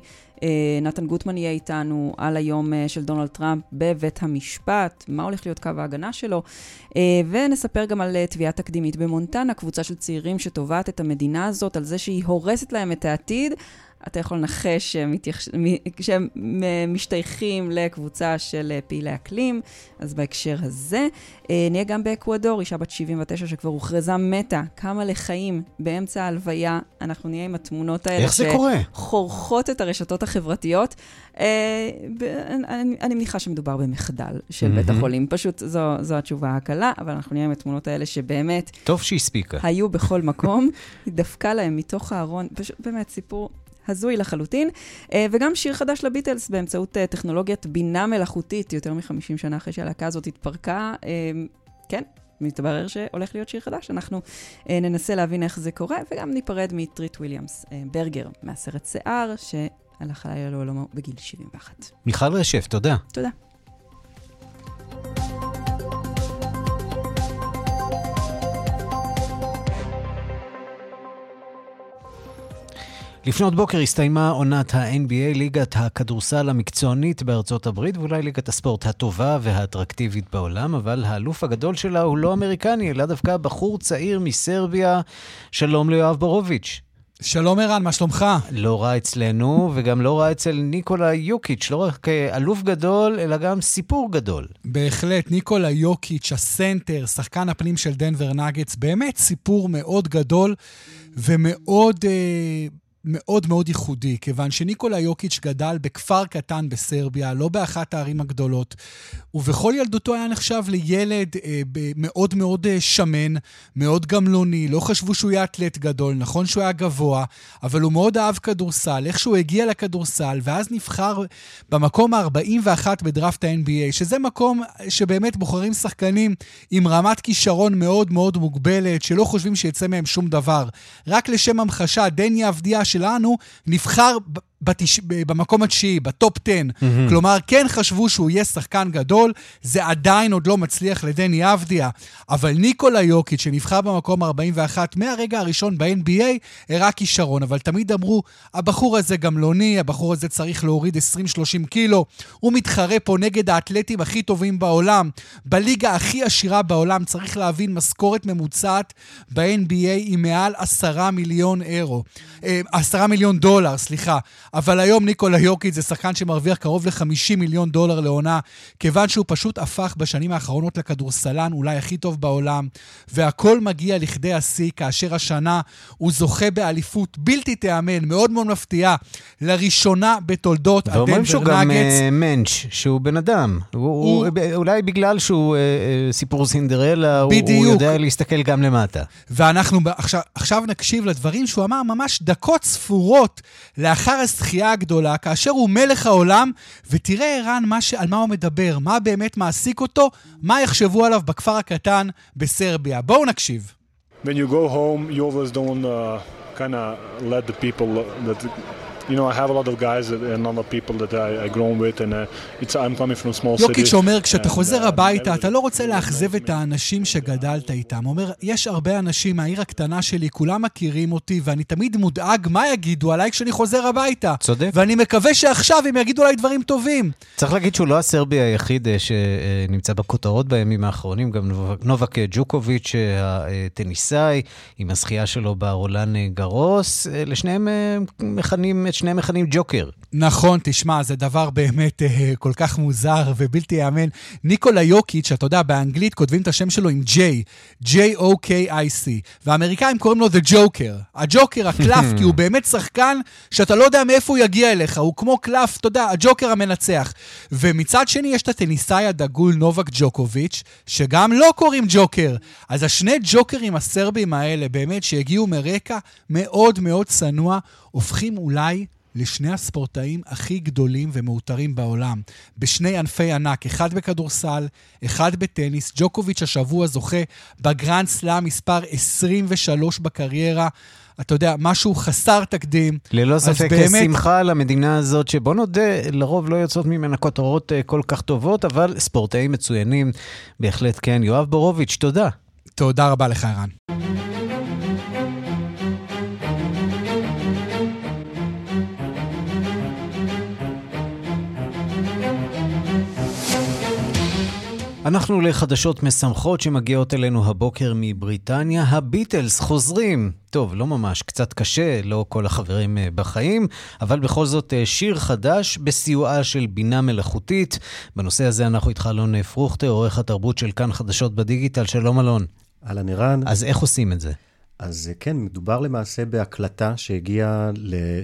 נתן גוטמן יהיה איתנו על היום של דונלד טראמפ בבית המשפט, מה הולך להיות קו ההגנה שלו, ונספר גם על תביעה תקדימית במונטנה, קבוצה של צעירים שתובעת את המדינה הזאת על זה שהיא הורסת להם את העתיד. אתה יכול לנחש שהם, מתייח... שהם משתייכים לקבוצה של אה, פעילי אקלים, אז בהקשר הזה. אה, נהיה גם באקוודור, אישה בת 79 שכבר הוכרזה מתה, קמה לחיים באמצע ההלוויה. אנחנו נהיה עם התמונות האלה. איך זה קורה? שחורכות את הרשתות החברתיות. אה, אני, אני מניחה שמדובר במחדל של mm-hmm. בית החולים, פשוט זו, זו התשובה הקלה, אבל אנחנו נהיה עם התמונות האלה שבאמת... טוב שהספיקה. היו בכל מקום, היא דפקה להם מתוך הארון, פשוט באמת סיפור הזוי לחלוטין, אה, וגם שיר חדש לביטלס באמצעות אה, טכנולוגיית בינה מלאכותית, יותר מ-50 שנה אחרי שהלהקה הזאת התפרקה. אה, כן, מתברר שהולך להיות שיר חדש, אנחנו ננסה להבין איך זה קורה, וגם ניפרד מטריט וויליאמס ברגר מהסרט שיער, שהלך הלילה לעולמו בגיל 71. מיכל רשף, תודה. תודה. לפנות בוקר הסתיימה עונת ה-NBA, ליגת הכדורסל המקצוענית בארצות הברית, ואולי ליגת הספורט הטובה והאטרקטיבית בעולם, אבל האלוף הגדול שלה הוא לא אמריקני, אלא דווקא בחור צעיר מסרביה. שלום ליואב בורוביץ'. שלום ערן, מה שלומך? לא רע אצלנו, וגם לא רע אצל ניקולה יוקיץ', לא רק אלוף גדול, אלא גם סיפור גדול. בהחלט, ניקולה יוקיץ', הסנטר, שחקן הפנים של דנבר נגטס, באמת סיפור מאוד גדול ומאוד... אה, מאוד מאוד ייחודי, כיוון שניקולה יוקיץ' גדל בכפר קטן בסרביה, לא באחת הערים הגדולות, ובכל ילדותו היה נחשב לילד אה, מאוד מאוד אה, שמן, מאוד גמלוני, לא חשבו שהוא יהיה אתלט גדול, נכון שהוא היה גבוה, אבל הוא מאוד אהב כדורסל, איכשהו הגיע לכדורסל, ואז נבחר במקום ה-41 בדראפט ה-NBA, שזה מקום שבאמת בוחרים שחקנים עם רמת כישרון מאוד מאוד מוגבלת, שלא חושבים שיצא מהם שום דבר. רק לשם המחשה, דני אבדיה, שלנו נבחר בתש... במקום התשיעי, בטופ 10. Mm-hmm. כלומר, כן חשבו שהוא יהיה שחקן גדול, זה עדיין עוד לא מצליח לדני אבדיה. אבל ניקולה יוקיץ', שנבחר במקום 41 מהרגע הראשון ב-NBA, הראה כישרון. אבל תמיד אמרו, הבחור הזה גמלוני, הבחור הזה צריך להוריד 20-30 קילו. הוא מתחרה פה נגד האתלטים הכי טובים בעולם. בליגה הכי עשירה בעולם, צריך להבין, משכורת ממוצעת ב-NBA היא מעל 10 מיליון אירו. 10 אה, מיליון דולר, סליחה. אבל היום ניקולה יוקיץ' זה שחקן שמרוויח קרוב ל-50 מיליון דולר לעונה, כיוון שהוא פשוט הפך בשנים האחרונות לכדורסלן אולי הכי טוב בעולם, והכל מגיע לכדי השיא, כאשר השנה הוא זוכה באליפות בלתי תיאמן, מאוד מאוד מפתיעה, לראשונה בתולדות הדנבר נגץ. ואומרים שהוא גם uh, מענץ', שהוא בן אדם. הוא, הוא... הוא, אולי בגלל שהוא uh, סיפור סינדרלה. הוא, הוא יודע להסתכל גם למטה. ואנחנו עכשיו, עכשיו נקשיב לדברים שהוא אמר ממש דקות ספורות לאחר הזכייה. הגדולה, כאשר הוא מלך העולם, ותראה ערן ש... על מה הוא מדבר, מה באמת מעסיק אותו, מה יחשבו עליו בכפר הקטן בסרביה. בואו נקשיב. When you go home, you always don't uh, kind of let the people that you know, I have a lot of guys and other people that I, I grown with and uh, it's, I'm coming from a small city. יוקיץ' אומר, כשאתה חוזר uh, הביתה, אתה לא רוצה לאכזב את האנשים שגדלת איתם. הוא אומר, יש הרבה אנשים מהעיר הקטנה שלי, כולם מכירים אותי, ואני תמיד מודאג מה יגידו עליי כשאני חוזר הביתה. צודק. ואני מקווה שעכשיו הם יגידו עליי דברים טובים. צריך להגיד שהוא לא הסרבי היחיד אה, שנמצא בכותרות בימים האחרונים, גם נובק ג'וקוביץ', אה, הטניסאי, עם הזכייה שלו ברולן גרוס, אה, לשניהם מכנים את שניהם מכנים ג'וקר. נכון, תשמע, זה דבר באמת אה, כל כך מוזר ובלתי ייאמן. ניקולה יוקיץ', אתה יודע, באנגלית כותבים את השם שלו עם J, J-O-K-I-C, והאמריקאים קוראים לו The Joker. הג'וקר, הקלף, כי הוא באמת שחקן שאתה לא יודע מאיפה הוא יגיע אליך, הוא כמו קלף, אתה יודע, הג'וקר המנצח. ומצד שני יש את הטניסאי הדגול נובק ג'וקוביץ', שגם לו קוראים ג'וקר. אז השני ג'וקרים הסרבים האלה, באמת, שהגיעו מרקע מאוד מאוד צנוע, הופכים אולי לשני הספורטאים הכי גדולים ומעוטרים בעולם, בשני ענפי ענק, אחד בכדורסל, אחד בטניס. ג'וקוביץ' השבוע זוכה בגרנד סלאם מספר 23 בקריירה. אתה יודע, משהו חסר תקדים. ללא ספק באמת... שמחה על המדינה הזאת, שבוא נודה, לרוב לא יוצאות ממנה כותרות אה, כל כך טובות, אבל ספורטאים מצוינים, בהחלט כן. יואב בורוביץ', תודה. תודה רבה לך, ערן. אנחנו לחדשות משמחות שמגיעות אלינו הבוקר מבריטניה. הביטלס חוזרים. טוב, לא ממש, קצת קשה, לא כל החברים אה, בחיים, אבל בכל זאת אה, שיר חדש בסיועה של בינה מלאכותית. בנושא הזה אנחנו איתך אלון פרוכטר, עורך התרבות של כאן חדשות בדיגיטל. שלום אלון. אהלן ערן. אז איך עושים את זה? אז אה, כן, מדובר למעשה בהקלטה שהגיעה,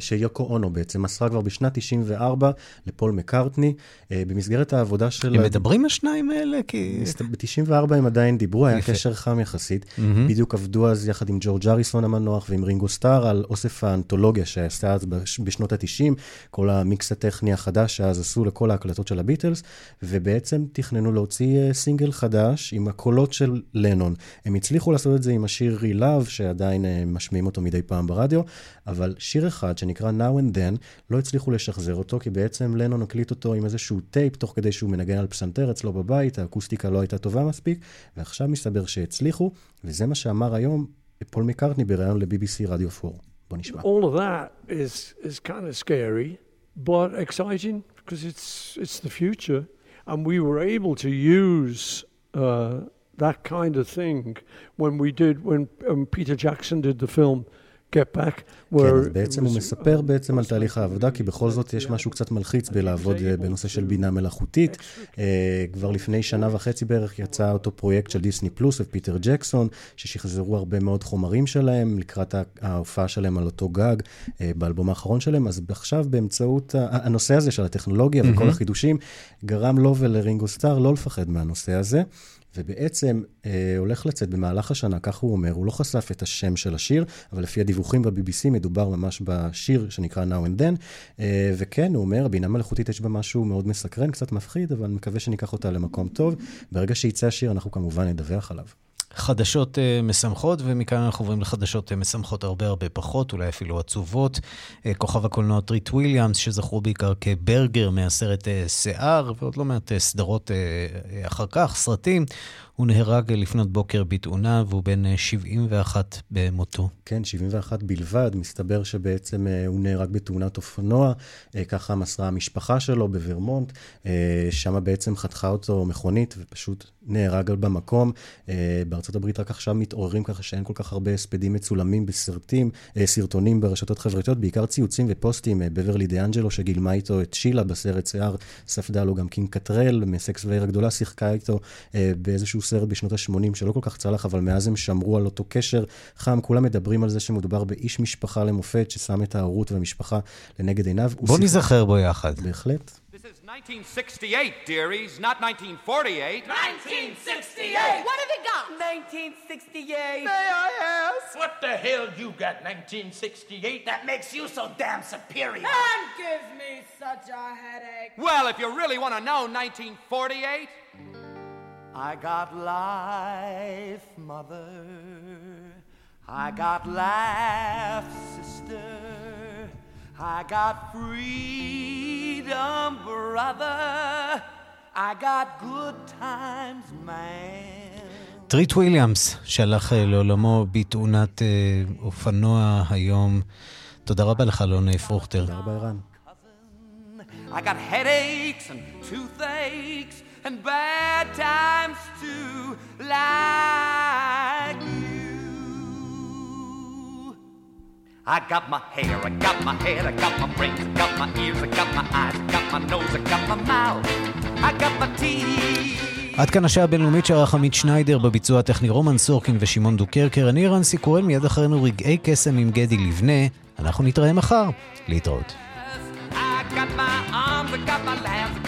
שיוקו אונו בעצם מסרה כבר בשנת 94 לפול מקארטני, אה, במסגרת העבודה של... הם מדברים השניים האלה? כי... ב-94 הם עדיין דיברו, היה קשר חם יחסית. בדיוק עבדו אז יחד עם ג'ורג' אריסון המנוח ועם רינגו סטאר על אוסף האנתולוגיה שעשה אז בשנות ה-90, כל המיקס הטכני החדש שאז עשו לכל ההקלטות של הביטלס, ובעצם תכננו להוציא אה, סינגל חדש עם הקולות של לנון. הם הצליחו לעשות את זה עם השיר Real Love, שעדיין אה, משמיעים אותו מדי פעם ברדיו, אבל שיר אחד שנקרא Now and Then, לא הצליחו לשחזר אותו, כי בעצם לנון הקליט אותו עם איזשהו טייפ, תוך כדי שהוא מנגן על פסנתר אצלו בבית, האקוסטיקה לא הייתה טובה מספיק, ועכשיו מסתבר שהצליחו, וזה מה שאמר היום פול מקארטני בריאיון ל-BBC רדיו 4. בוא נשמע. All of that is, is kind of scary, but exciting, because it's, it's the future, and we were able to use uh, that kind of thing when we did, when um, Peter Jackson did the film Get Back. כן, אז בעצם הוא מספר בעצם על תהליך העבודה, כי בכל זאת יש משהו קצת מלחיץ בלעבוד אה, בנושא של בינה מלאכותית. אה, כבר לפני שנה וחצי בערך יצא אותו פרויקט של דיסני פלוס ופיטר ג'קסון, ששחזרו הרבה מאוד חומרים שלהם לקראת ההופעה שלהם על אותו גג אה, באלבום האחרון שלהם. אז עכשיו באמצעות הנושא הזה של הטכנולוגיה וכל החידושים, גרם לו ולרינגו סטאר לא לפחד מהנושא הזה. ובעצם אה, הולך לצאת במהלך השנה, כך הוא אומר, הוא לא חשף את השם של השיר, אבל לפי הדיווחים ב-BBC מדובר ממש בשיר שנקרא Now and Then, אה, וכן, הוא אומר, בינה מלאכותית יש בה משהו מאוד מסקרן, קצת מפחיד, אבל מקווה שניקח אותה למקום טוב. ברגע שיצא השיר, אנחנו כמובן נדווח עליו. חדשות אה, משמחות, ומכאן אנחנו עוברים לחדשות אה, משמחות הרבה הרבה פחות, אולי אפילו עצובות. אה, כוכב הקולנוע טריט וויליאמס, שזכרו בעיקר כברגר מהסרט שיער, ועוד לא מעט סדרות אחר כך, סרטים. הוא נהרג לפנות בוקר בתאונה, והוא בן 71 אה, במותו. כן, 71 בלבד. מסתבר שבעצם הוא נהרג בתאונת אופנוע, ככה מסרה המשפחה שלו בוורמונט. שם בעצם חתכה אותו מכונית ופשוט נהרג במקום. בארצות הברית רק עכשיו מתעוררים ככה שאין כל כך הרבה הספדים מצולמים בסרטים, סרטונים ברשתות חברתיות, בעיקר ציוצים ופוסטים. בברלי דה אנג'לו שגילמה איתו את שילה בסרט שיער, ספדה לו גם קים קטרל מסקס והעיר הגדולה, שיחקה איתו באיזשהו סרט בשנות ה-80 שלא כל כך צלח, אבל מאז הם שמרו על אותו קשר חם. כולם מדברים על זה שמדובר באיש משפחה למופת, ששם את ההורות והמשפחה לנגד עיניו. בוא נזכר בו יחד. בהחלט. 1968, dearies, not 1948. 1968! What have you got? 1968. May I ask? What the hell you got 1968 that makes you so damn superior? And gives me such a headache. Well, if you really want to know 1948, I got life, mother. I got laugh, sister. I got freedom, brother. I got good times, man. טריט וויליאמס, שהלך לעולמו בתאונת אופנוע היום. תודה רבה לך, אלון פרוכטר. תודה רבה, ערן. I got headaches and toothaches. and bad times too, like you. I got my hair, I got my head, I got my brains, I got my ears, I got my eyes, I got my nose, I got my mouth, I got my teeth. עד כאן השעה הבינלאומית שערך עמית שניידר בביצוע הטכני רומן סורקין ושמעון דוקרקר. אני רנסי קורן, מיד אחרינו רגעי קסם עם גדי לבנה. אנחנו נתראה מחר. להתראות.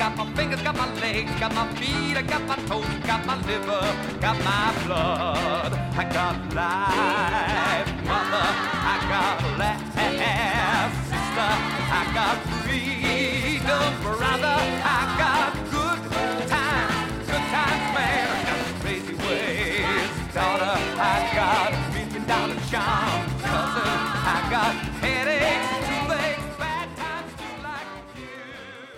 got my fingers, got my legs, got my feet, I got my toes, got my liver, got my blood, I got life, mother, I got laugh, sister, I got